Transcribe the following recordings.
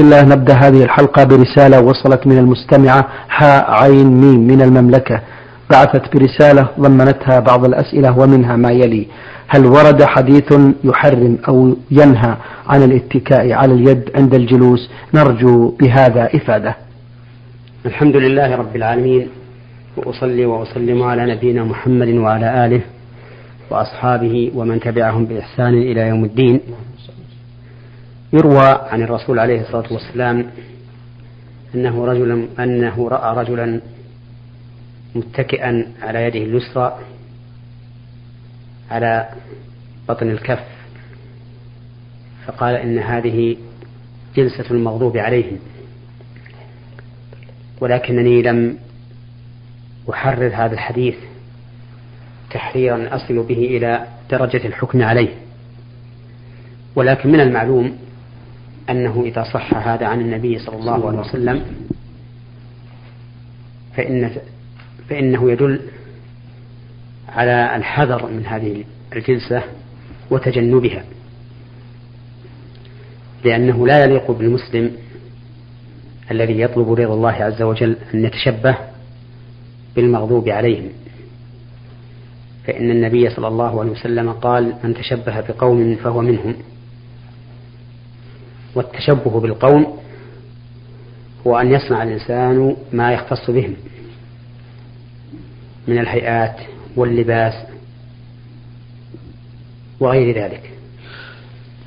الله نبدأ هذه الحلقة برسالة وصلت من المستمعة حاء عين ميم من المملكة. بعثت برسالة ضمنتها بعض الأسئلة ومنها ما يلي هل ورد حديث يحرم أو ينهى عن الاتكاء على اليد عند الجلوس؟ نرجو بهذا إفادة. الحمد لله رب العالمين وأصلي وأسلم على نبينا محمد وعلى آله وأصحابه ومن تبعهم بإحسان إلى يوم الدين. يروى عن الرسول عليه الصلاة والسلام أنه رجل أنه رأى رجلا متكئا على يده اليسرى على بطن الكف فقال إن هذه جلسة المغضوب عليهم ولكنني لم أحرر هذا الحديث تحريرا أصل به إلى درجة الحكم عليه ولكن من المعلوم أنه إذا صح هذا عن النبي صلى الله عليه وسلم فإن فإنه يدل على الحذر من هذه الجلسة وتجنبها لأنه لا يليق بالمسلم الذي يطلب رضا الله عز وجل أن يتشبه بالمغضوب عليهم. فإن النبي صلى الله عليه وسلم قال من تشبه بقوم فهو منهم. والتشبه بالقوم هو أن يصنع الإنسان ما يختص بهم من الهيئات واللباس وغير ذلك.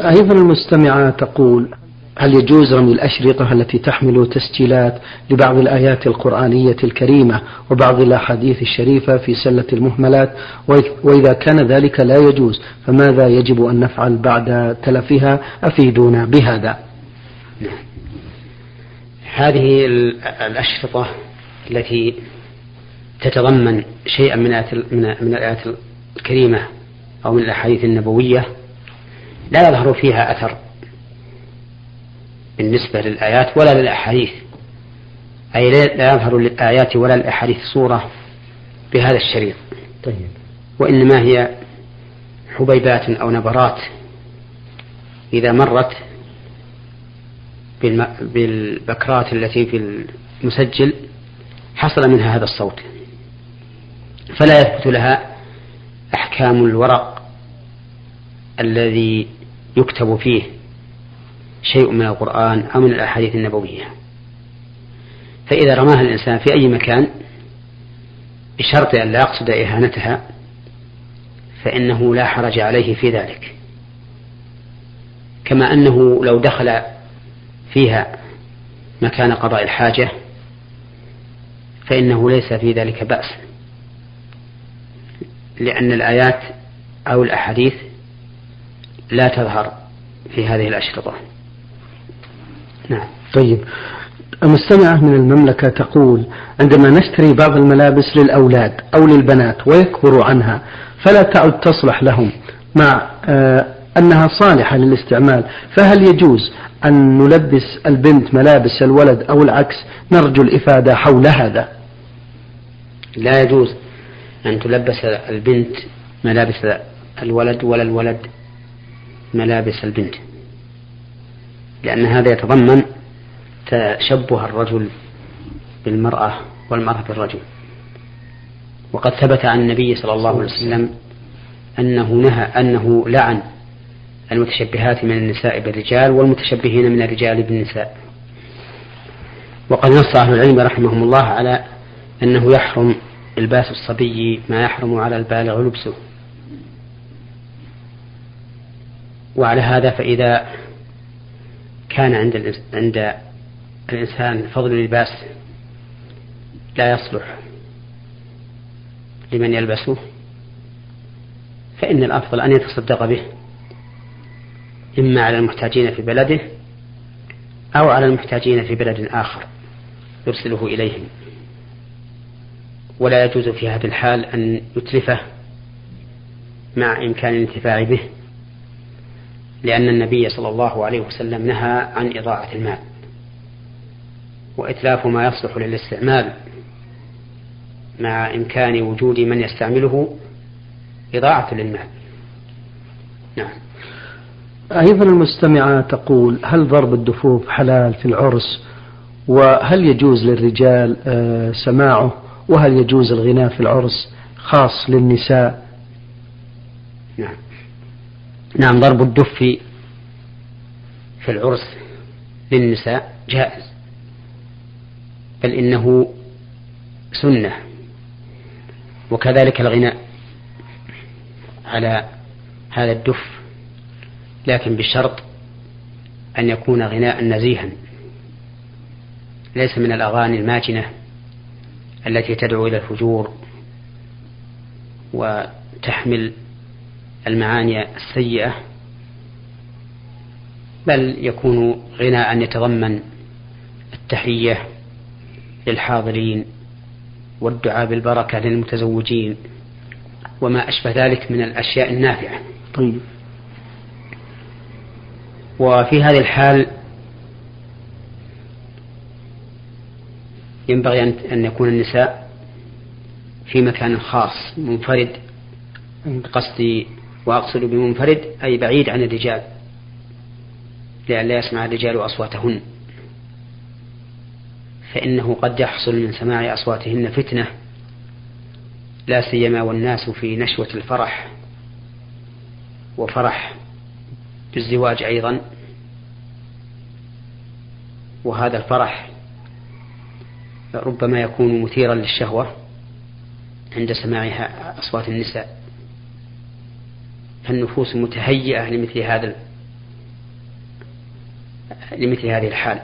أيضا المستمعة تقول هل يجوز رمي الأشرطة التي تحمل تسجيلات لبعض الآيات القرآنية الكريمة وبعض الأحاديث الشريفة في سلة المهملات؟ وإذا كان ذلك لا يجوز فماذا يجب أن نفعل بعد تلفها؟ أفيدونا بهذا. هذه الأشرطة التي تتضمن شيئا من من الآيات الكريمة أو من الأحاديث النبوية لا يظهر فيها أثر. بالنسبة للآيات ولا للأحاديث. أي لا يظهر للآيات ولا الأحاديث صورة بهذا الشريط. طيب. وإنما هي حبيبات أو نبرات. إذا مرت بالبكرات التي في المسجل حصل منها هذا الصوت. فلا يثبت لها أحكام الورق الذي يكتب فيه. شيء من القرآن أو من الأحاديث النبوية. فإذا رماها الإنسان في أي مكان بشرط أن لا يقصد إهانتها فإنه لا حرج عليه في ذلك. كما أنه لو دخل فيها مكان قضاء الحاجة فإنه ليس في ذلك بأس. لأن الآيات أو الأحاديث لا تظهر في هذه الأشرطة. نعم. طيب. المستمعة من المملكة تقول عندما نشتري بعض الملابس للأولاد أو للبنات ويكبروا عنها فلا تعد تصلح لهم مع آه أنها صالحة للاستعمال. فهل يجوز أن نلبس البنت ملابس الولد أو العكس نرجو الإفادة حول هذا؟ لا يجوز أن تلبس البنت ملابس الولد ولا الولد ملابس البنت. لأن هذا يتضمن تشبه الرجل بالمرأة والمرأة بالرجل. وقد ثبت عن النبي صلى الله عليه وسلم أنه نهى أنه لعن المتشبهات من النساء بالرجال والمتشبهين من الرجال بالنساء. وقد نص أهل العلم رحمهم الله على أنه يحرم إلباس الصبي ما يحرم على البالغ لبسه. وعلى هذا فإذا كان عند عند الإنسان فضل لباس لا يصلح لمن يلبسه فإن الأفضل أن يتصدق به إما على المحتاجين في بلده أو على المحتاجين في بلد آخر يرسله إليهم. ولا يجوز في هذه الحال أن يتلفه مع إمكان الانتفاع به. لأن النبي صلى الله عليه وسلم نهى عن إضاعة المال وإتلاف ما يصلح للاستعمال مع إمكان وجود من يستعمله إضاعة للمال. نعم. أيضا المستمعة تقول هل ضرب الدفوف حلال في العرس؟ وهل يجوز للرجال آه، سماعه؟ وهل يجوز الغناء في العرس خاص للنساء؟ نعم. نعم ضرب الدف في العرس للنساء جائز. بل إنه سنة. وكذلك الغناء على هذا الدف لكن بشرط أن يكون غناء نزيها. ليس من الأغاني الماجنة التي تدعو إلى الفجور وتحمل المعاني السيئة بل يكون غناء يتضمن التحية للحاضرين والدعاء بالبركة للمتزوجين وما أشبه ذلك من الأشياء النافعة. طيب. وفي هذه الحال ينبغي أن يكون النساء في مكان خاص منفرد قصدي وأقصد بمنفرد أي بعيد عن الرجال لئلا يسمع الرجال أصواتهن. فإنه قد يحصل من سماع أصواتهن فتنة لا سيما والناس في نشوة الفرح وفرح بالزواج أيضا. وهذا الفرح ربما يكون مثيرا للشهوة عند سماع أصوات النساء. فالنفوس متهيئة لمثل هذا لمثل هذه الحال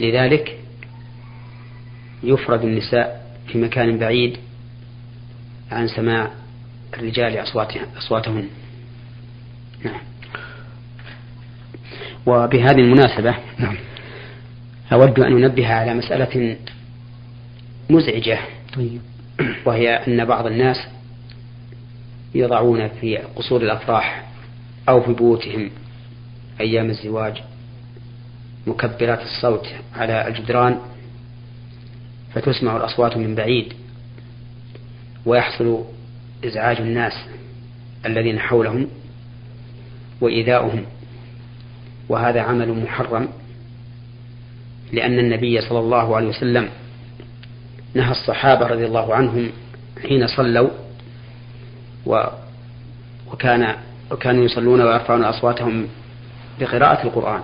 لذلك يفرد النساء في مكان بعيد عن سماع الرجال أصواتهن نعم وبهذه المناسبة نعم. أود أن أنبه على مسألة مزعجة طيب. وهي أن بعض الناس يضعون في قصور الأفراح أو في بيوتهم أيام الزواج مكبرات الصوت على الجدران فتسمع الأصوات من بعيد ويحصل إزعاج الناس الذين حولهم وإيذاؤهم. وهذا عمل محرم لأن النبي صلى الله عليه وسلم نهى الصحابة رضي الله عنهم حين صلوا و وكان وكانوا يصلون ويرفعون أصواتهم بقراءة القرآن.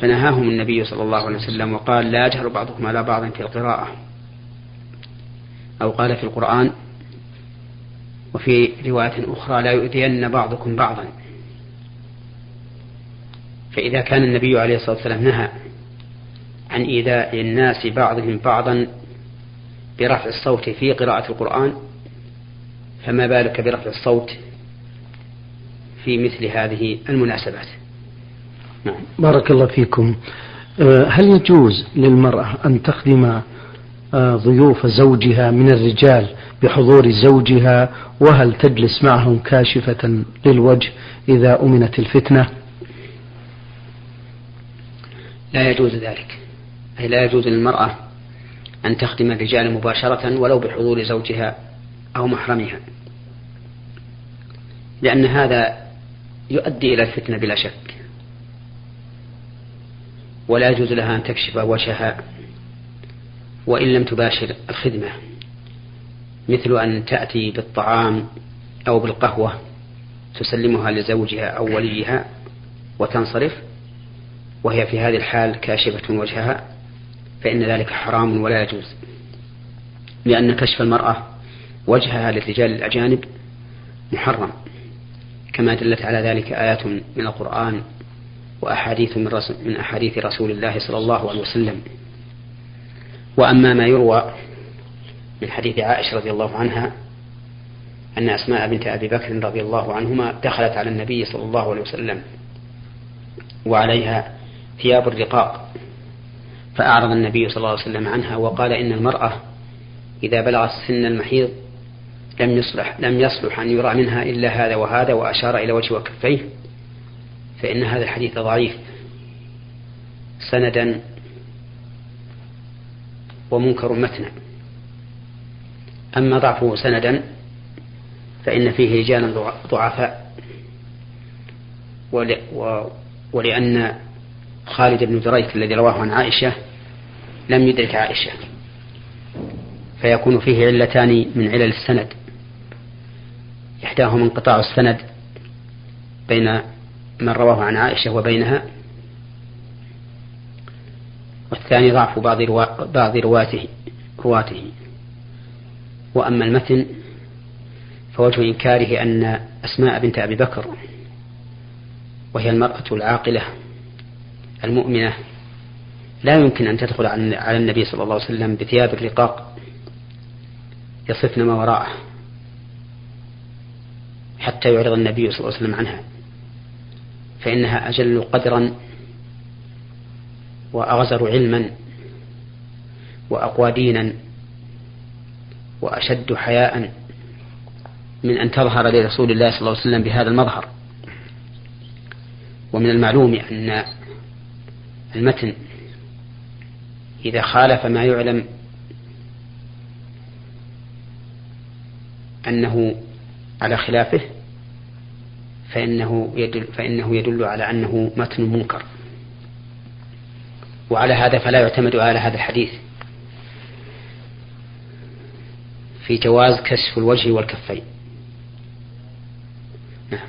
فنهاهم النبي صلى الله عليه وسلم وقال لا يجهر بعضكم على بعض في القراءة. أو قال في القرآن وفي رواية أخرى لا يؤذين بعضكم بعضا. فإذا كان النبي عليه الصلاة والسلام نهى عن إيذاء الناس بعضهم بعضا برفع الصوت في قراءة القرآن فما بالك برفع الصوت في مثل هذه المناسبات؟ نعم. بارك الله فيكم. آه، هل يجوز للمرأة أن تخدم آه، ضيوف زوجها من الرجال بحضور زوجها؟ وهل تجلس معهم كاشفة للوجه إذا أمنت الفتنة؟ لا يجوز ذلك. أي لا يجوز للمرأة أن تخدم الرجال مباشرة ولو بحضور زوجها. أو محرمها. لأن هذا يؤدي إلى الفتنة بلا شك. ولا يجوز لها أن تكشف وجهها وإن لم تباشر الخدمة. مثل أن تأتي بالطعام أو بالقهوة تسلمها لزوجها أو وليها وتنصرف وهي في هذه الحال كاشفة وجهها فإن ذلك حرام ولا يجوز. لأن كشف المرأة وجهها للرجال الأجانب محرم. كما دلت على ذلك آيات من القرآن وأحاديث من, رسول من أحاديث رسول الله صلى الله عليه وسلم. وأما ما يروى من حديث عائشة رضي الله عنها أن أسماء بنت أبي بكر رضي الله عنهما دخلت على النبي صلى الله عليه وسلم وعليها ثياب الرقاق فأعرض النبي صلى الله عليه وسلم عنها وقال إن المرأة إذا بلغت سن المحيض لم يصلح لم يصلح أن يرى منها إلا هذا وهذا وأشار إلى وجه وكفيه فإن هذا الحديث ضعيف سندا ومنكر متنا أما ضعفه سندا فإن فيه رجالا ضعفاء ولأن خالد بن دريك الذي رواه عن عائشة لم يدرك عائشة فيكون فيه علتان من علل السند. إحداهما انقطاع السند بين من رواه عن عائشة وبينها والثاني ضعف بعض روا... بعض رواته رواته. وأما المتن فوجه إنكاره أن أسماء بنت أبي بكر وهي المرأة العاقلة المؤمنة لا يمكن أن تدخل على النبي صلى الله عليه وسلم بثياب الرقاق يصفن ما وراءه. حتى يعرض النبي صلى الله عليه وسلم عنها. فإنها أجل قدرا وأغزر علما وأقوى دينا وأشد حياء من أن تظهر لرسول الله صلى الله عليه وسلم بهذا المظهر. ومن المعلوم أن المتن إذا خالف ما يعلم أنه على خلافه فإنه يدل, فإنه يدل على أنه متن منكر. وعلى هذا فلا يعتمد على هذا الحديث. في جواز كشف الوجه والكفين. نعم.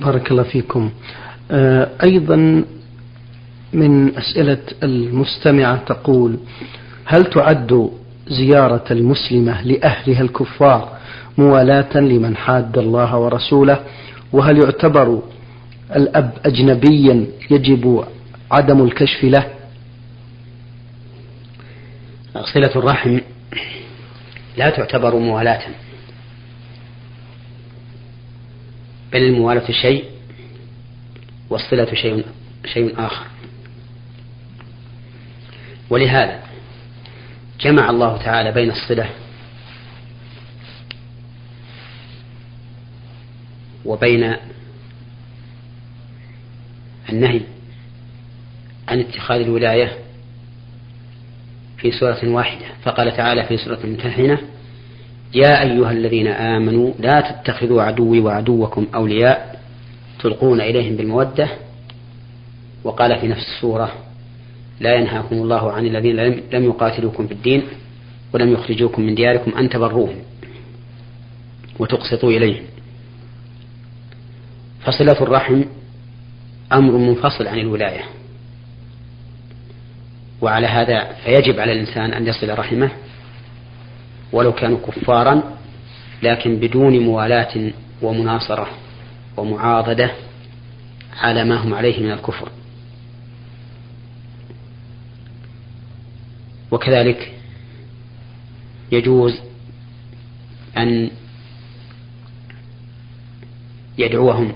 بارك الله فيكم. آه، أيضا من أسئلة المستمعة تقول هل تعد زيارة المسلمة لأهلها الكفار موالاة لمن حاد الله ورسوله وهل يعتبر الأب أجنبيا يجب عدم الكشف له؟ صلة الرحم لا تعتبر موالاة بل الموالاة شيء والصلة شيء شيء آخر. ولهذا جمع الله تعالى بين الصلة وبين النهي عن اتخاذ الولاية في سورة واحدة. فقال تعالى في سورة الممتحنة يا أيها الذين آمنوا لا تتخذوا عدوي وعدوكم أولياء تلقون إليهم بالمودة. وقال في نفس السورة لا ينهاكم الله عن الذين لم يقاتلوكم في الدين ولم يخرجوكم من دياركم أن تبروهم وتقسطوا إليهم. فصلة الرحم أمر منفصل عن الولاية. وعلى هذا فيجب على الإنسان أن يصل رحمه ولو كانوا كفارا لكن بدون موالاة ومناصرة ومعاضدة على ما هم عليه من الكفر. وكذلك يجوز أن يدعوهم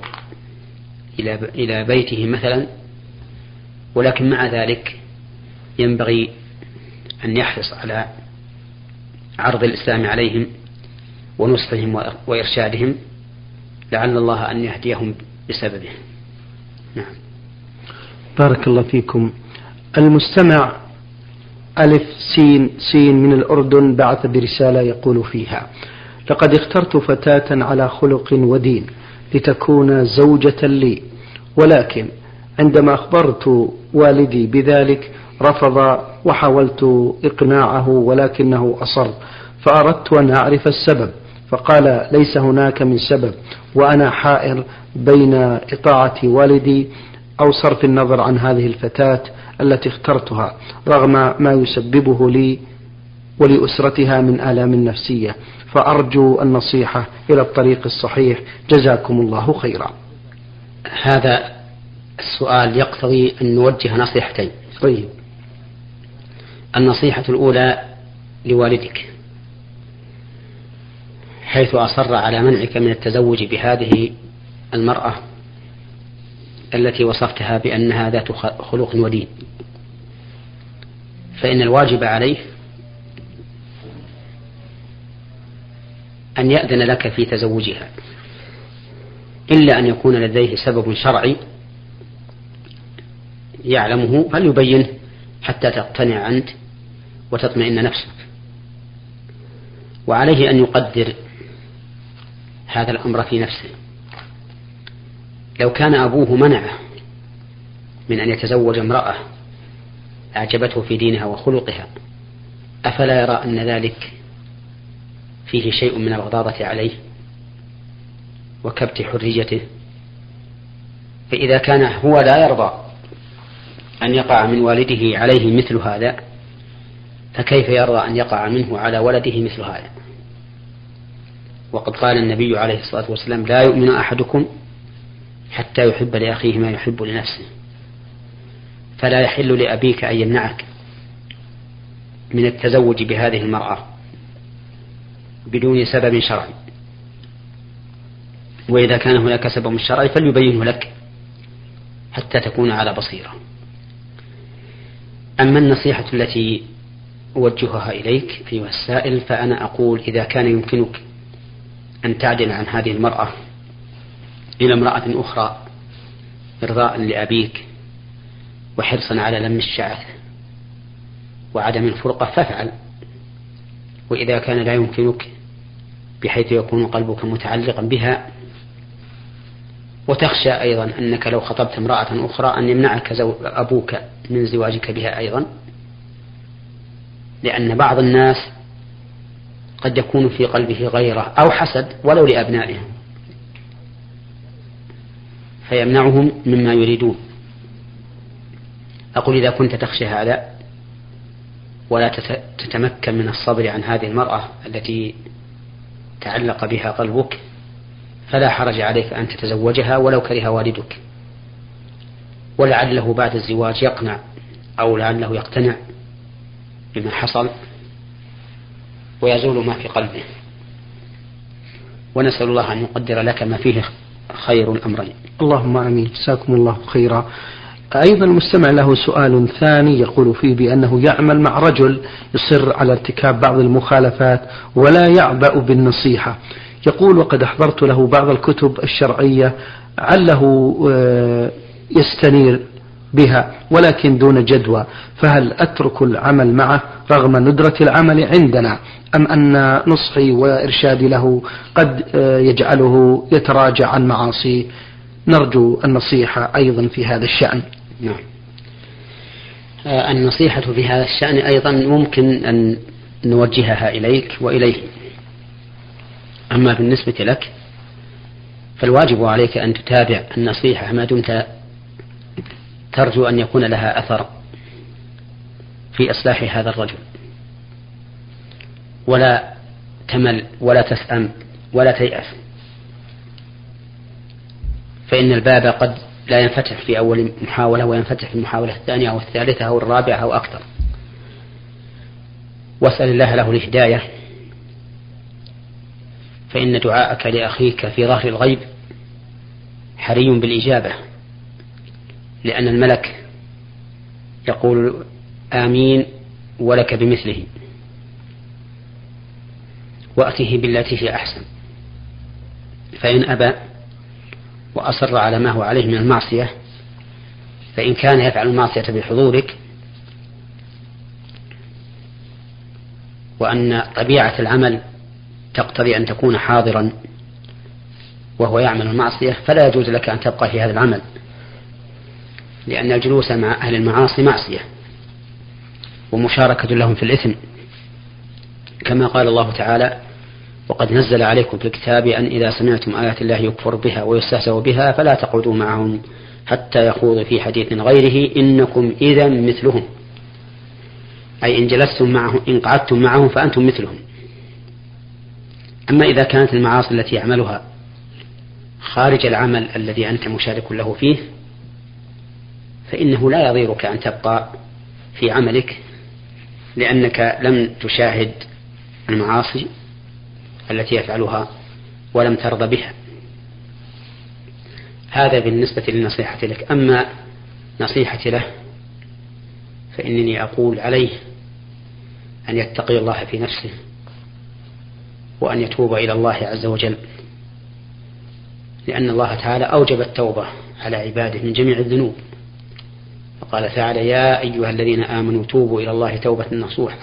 إلى إلى بيته مثلا ولكن مع ذلك ينبغي أن يحرص على عرض الإسلام عليهم ونصحهم وإرشادهم لعل الله أن يهديهم بسببه. نعم. بارك الله فيكم. المستمع ألف سين سين من الأردن بعث برسالة يقول فيها لقد اخترت فتاة على خلق ودين. لتكون زوجة لي. ولكن عندما أخبرت والدي بذلك رفض وحاولت إقناعه ولكنه أصر فأردت أن أعرف السبب فقال ليس هناك من سبب وأنا حائر بين إطاعة والدي أو صرف النظر عن هذه الفتاة التي اخترتها رغم ما يسببه لي ولأسرتها من آلام نفسية. فأرجو النصيحة إلى الطريق الصحيح. جزاكم الله خيرا. هذا السؤال يقتضي أن نوجه نصيحتين. طيب. النصيحة الأولى لوالدك. حيث أصر على منعك من التزوج بهذه المرأة التي وصفتها بأنها ذات خلق ودين. فإن الواجب عليه أن يأذن لك في تزوجها إلا أن يكون لديه سبب شرعي يعلمه فليبينه حتى تقتنع أنت وتطمئن نفسك. وعليه أن يقدر هذا الأمر في نفسه. لو كان أبوه منعه من أن يتزوج امرأة أعجبته في دينها وخلقها أفلا يرى أن ذلك فيه شيء من الغضاضة عليه وكبت حريته فإذا كان هو لا يرضى أن يقع من والده عليه مثل هذا فكيف يرضى أن يقع منه على ولده مثل هذا؟ وقد قال النبي عليه الصلاة والسلام لا يؤمن أحدكم حتى يحب لأخيه ما يحب لنفسه فلا يحل لأبيك أن يمنعك من التزوج بهذه المرأة. بدون سبب شرعي. وإذا كان هناك سبب شرعي فليبينه لك حتى تكون على بصيرة. أما النصيحة التي أوجهها إليك أيها السائل فأنا أقول إذا كان يمكنك أن تعدل عن هذه المرأة إلى امرأة أخرى إرضاء لأبيك وحرصا على لم الشعث وعدم الفرقة فافعل. وإذا كان لا يمكنك بحيث يكون قلبك متعلقا بها وتخشى أيضا أنك لو خطبت امرأة أخرى أن يمنعك أبوك من زواجك بها أيضا. لأن بعض الناس قد يكون في قلبه غيرة أو حسد ولو لأبنائهم فيمنعهم مما يريدون. أقول إذا كنت تخشى هذا ولا تتمكن من الصبر عن هذه المرأة التي تعلق بها قلبك فلا حرج عليك أن تتزوجها ولو كره والدك. ولعله بعد الزواج يقنع أو لعله يقتنع بما حصل ويزول ما في قلبه. ونسأل الله أن يقدر لك ما فيه خير الأمرين اللهم آمين. جزاكم الله خيرا. أيضا المستمع له سؤال ثاني يقول فيه بأنه يعمل مع رجل يصر على ارتكاب بعض المخالفات ولا يعبأ بالنصيحة. يقول وقد أحضرت له بعض الكتب الشرعية عله آه، يستنير بها ولكن دون جدوى فهل أترك العمل معه رغم ندرة العمل عندنا؟ أم أن نصحي وإرشادي له قد آه، يجعله يتراجع عن معاصيه نرجو النصيحة أيضا في هذا الشأن. نعم. آه، النصيحة في هذا الشأن أيضا ممكن أن نوجهها إليك وإليه. أما بالنسبة لك فالواجب عليك أن تتابع النصيحة ما دمت ترجو أن يكون لها أثر في إصلاح هذا الرجل. ولا تمل ولا تسأم ولا تيأس. فإن الباب قد لا ينفتح في أول محاولة وينفتح في المحاولة الثانية أو الثالثة أو الرابعة أو أكثر. واسأل الله له الهداية. فإن دعاءك لأخيك في ظهر الغيب حري بالإجابة لأن الملك يقول آمين ولك بمثله. وأته بالتي هي أحسن. فإن أبى وأصر على ما هو عليه من المعصية فإن كان يفعل المعصية بحضورك وأن طبيعة العمل تقتضي أن تكون حاضرا وهو يعمل المعصية فلا يجوز لك أن تبقى في هذا العمل لأن الجلوس مع أهل المعاصي معصية ومشاركة لهم في الإثم كما قال الله تعالى وقد نزل عليكم في الكتاب أن إذا سمعتم آيات الله يكفر بها ويستهزأ بها فلا تقعدوا معهم حتى يخوضوا في حديث غيره إنكم إذا مثلهم. أي إن جلستم معهم إن قعدتم معهم فأنتم مثلهم. أما إذا كانت المعاصي التي يعملها خارج العمل الذي أنت مشارك له فيه فإنه لا يضيرك أن تبقى في عملك لأنك لم تشاهد المعاصي التي يفعلها ولم ترضى بها. هذا بالنسبة للنصيحة لك. أما نصيحتي له فإنني أقول عليه أن يتقي الله في نفسه وأن يتوب إلى الله عز وجل لأن الله تعالى أوجب التوبة على عباده من جميع الذنوب. فقال تعالى يا أيها الذين آمنوا توبوا إلى الله توبة نصوحا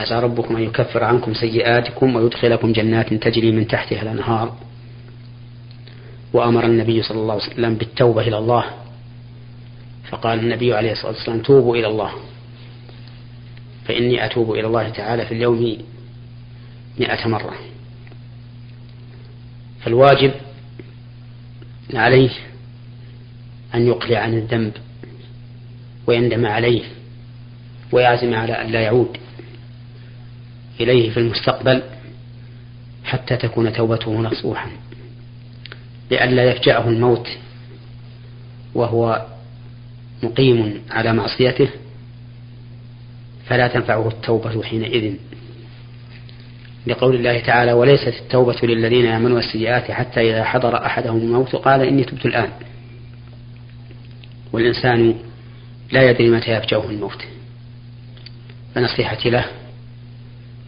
عسى ربكم أن يكفر عنكم سيئاتكم ويدخلكم جنات تجري من تحتها الأنهار. وأمر النبي صلى الله عليه وسلم بالتوبة إلى الله. فقال النبي عليه الصلاة والسلام توبوا إلى الله. فإني أتوب إلى الله تعالى في اليوم مئة مرة. فالواجب عليه أن يقلع عن الذنب ويندم عليه ويعزم على أن لا يعود. إليه في المستقبل حتى تكون توبته نصوحا لئلا يفجأه الموت وهو مقيم على معصيته فلا تنفعه التوبة حينئذ. لقول الله تعالى وليست التوبة للذين يعملون السيئات حتى إذا حضر أحدهم الموت قال إني تبت الآن والإنسان لا يدري متى يفجأه الموت. فنصيحتي له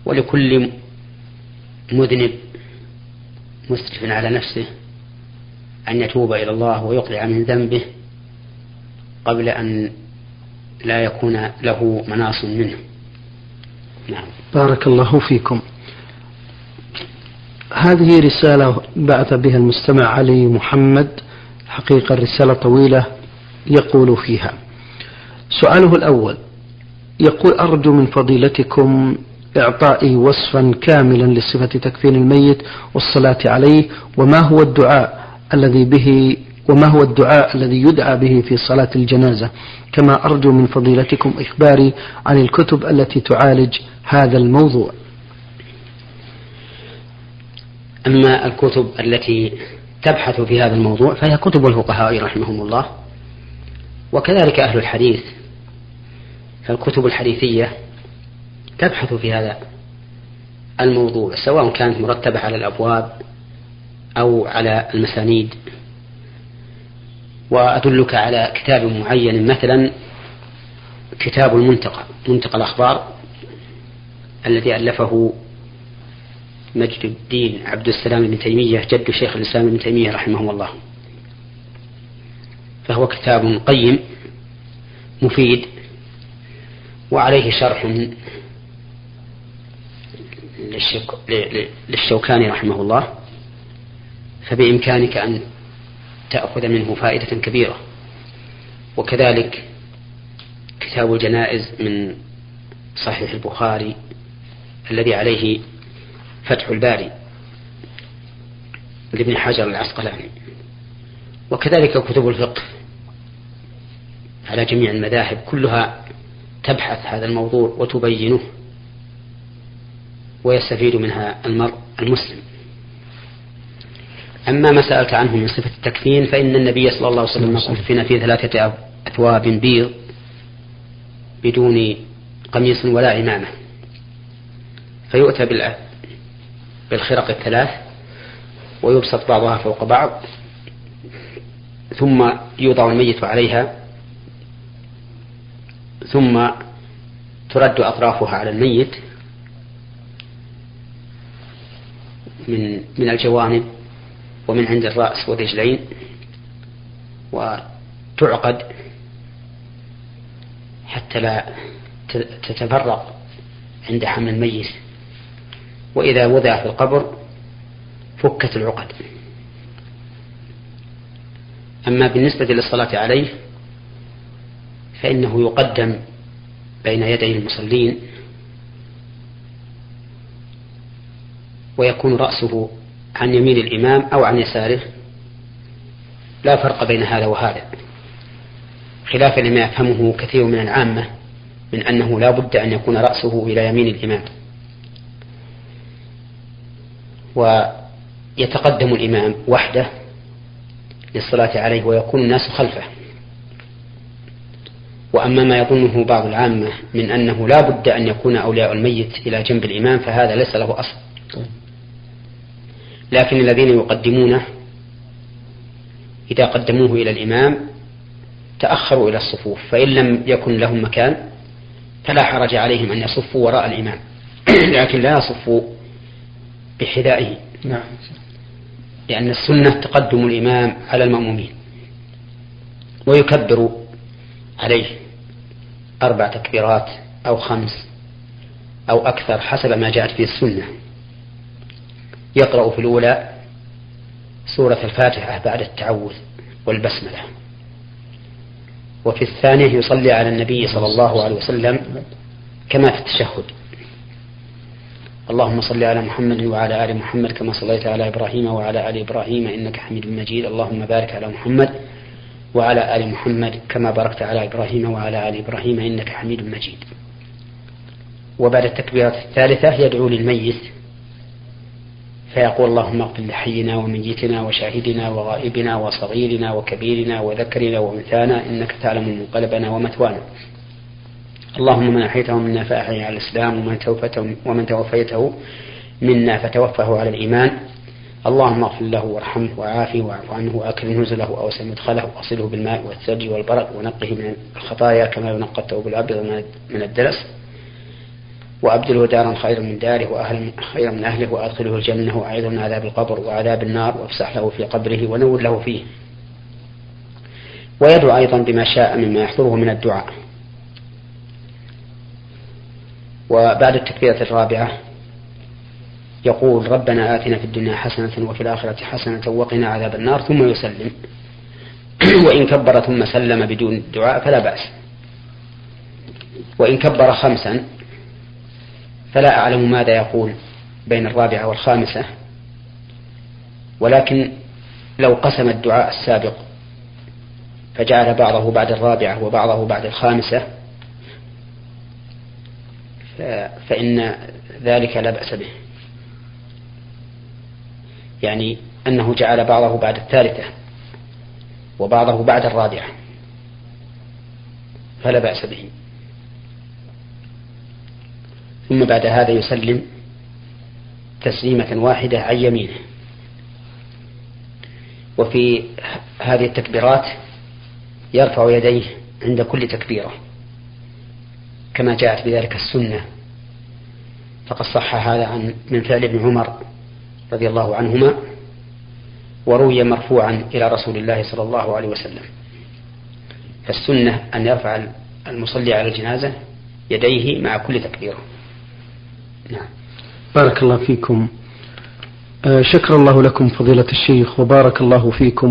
ولكل مذنب مسرف على نفسه أن يتوب إلى الله ويقلع من ذنبه قبل أن لا يكون له مناص منه. نعم. بارك الله فيكم. هذه رسالة بعث بها المستمع علي محمد. حقيقة رسالة طويلة يقول فيها. سؤاله الأول يقول أرجو من فضيلتكم إعطائي وصفا كاملا لصفة تكفين الميت والصلاة عليه وما هو الدعاء الذي به وما هو الدعاء الذي يدعى به في صلاة الجنازة. كما أرجو من فضيلتكم إخباري عن الكتب التي تعالج هذا الموضوع. أما الكتب التي تبحث في هذا الموضوع فهي كتب الفقهاء رحمهم الله وكذلك أهل الحديث. فالكتب الحديثية تبحث في هذا الموضوع سواء كانت مرتبة على الأبواب أو على المسانيد. وأدلك على كتاب معين مثلا كتاب المنتقى منتقى الأخبار الذي ألفه مجد الدين عبد السلام بن تيمية جد شيخ الإسلام ابن تيمية رحمه الله. فهو كتاب قيم مفيد وعليه شرح للشوكاني رحمه الله فبإمكانك أن تأخذ منه فائدة كبيرة. وكذلك كتاب الجنائز من صحيح البخاري الذي عليه فتح الباري لابن حجر العسقلاني. وكذلك كتب الفقه على جميع المذاهب كلها تبحث هذا الموضوع وتبينه. ويستفيد منها المرء المسلم. أما ما سألت عنه من صفة التكفين فإن النبي صلى الله عليه وسلم كفن في ثلاثة أثواب بيض بدون قميص ولا عمامة. فيؤتى بالخرق الثلاث ويبسط بعضها فوق بعض ثم يوضع الميت عليها ثم ترد أطرافها على الميت من من الجوانب ومن عند الرأس والرجلين وتعقد حتى لا تتفرق عند حمل الميت. وإذا وضع في القبر فكت العقد. أما بالنسبة للصلاة عليه فإنه يقدم بين يدي المصلين ويكون رأسه عن يمين الإمام أو عن يساره. لا فرق بين هذا وهذا. خلافا لما يفهمه كثير من العامة من أنه لا بد أن يكون رأسه إلى يمين الإمام. ويتقدم الإمام وحده للصلاة عليه ويكون الناس خلفه. وأما ما يظنه بعض العامة من أنه لا بد أن يكون أولياء الميت إلى جنب الإمام فهذا ليس له أصل. لكن الذين يقدمونه إذا قدموه إلى الإمام تأخروا إلى الصفوف فإن لم يكن لهم مكان فلا حرج عليهم أن يصفوا وراء الإمام لكن لا يصفوا بحذائه. نعم. لأن السنة تقدم الإمام على المأمومين ويكبر عليه أربع تكبيرات أو خمس أو أكثر حسب ما جاءت به السنة. يقرأ في الأولى سورة الفاتحة بعد التعوذ والبسملة. وفي الثانية يصلي على النبي صلى الله عليه وسلم كما في التشهد. اللهم صل على محمد وعلى آل محمد كما صليت على إبراهيم وعلى آل إبراهيم إنك حميد مجيد. اللهم بارك على محمد وعلى آل محمد كما باركت على إبراهيم وعلى آل إبراهيم إنك حميد مجيد. وبعد التكبيرة الثالثة يدعو للميت فيقول اللهم اغفر لحينا وميتنا وشاهدنا وغائبنا وصغيرنا وكبيرنا وذكرنا وأنثانا إنك تعلم منقلبنا ومثوانا. اللهم من احيته منا فاحيه على الإسلام ومن توفته ومن توفيته منا فتوفه على الإيمان. اللهم اغفر له وارحمه وعافه واعف عنه وأكرم نزله وأوسع مدخله وأصله بالماء والثلج والبرد ونقه من الخطايا كما ينقى الثوب الأبيض من الدرس وأبدله دارا خيرا من داره وأهلا خيرا من أهله وأدخله الجنة وأعيذه من عذاب القبر وعذاب النار وافسح له في قبره ونور له فيه. ويدعو أيضا بما شاء مما يحضره من الدعاء. وبعد التكبيرة الرابعة يقول ربنا آتنا في الدنيا حسنة وفي الآخرة حسنة وقنا عذاب النار ثم يسلم. وإن كبر ثم سلم بدون دعاء فلا بأس. وإن كبر خمسا فلا أعلم ماذا يقول بين الرابعة والخامسة. ولكن لو قسم الدعاء السابق فجعل بعضه بعد الرابعة وبعضه بعد الخامسة فإن ذلك لا بأس به. يعني أنه جعل بعضه بعد الثالثة وبعضه بعد الرابعة فلا بأس به. ثم بعد هذا يسلم تسليمة واحدة عن يمينه. وفي هذه التكبيرات يرفع يديه عند كل تكبيرة كما جاءت بذلك السنة. فقد صح هذا عن من فعل ابن عمر رضي الله عنهما وروي مرفوعا إلى رسول الله صلى الله عليه وسلم. فالسنة أن يرفع المصلي على الجنازة يديه مع كل تكبيرة. نعم. بارك الله فيكم. آه، شكر الله لكم فضيلة الشيخ وبارك الله فيكم.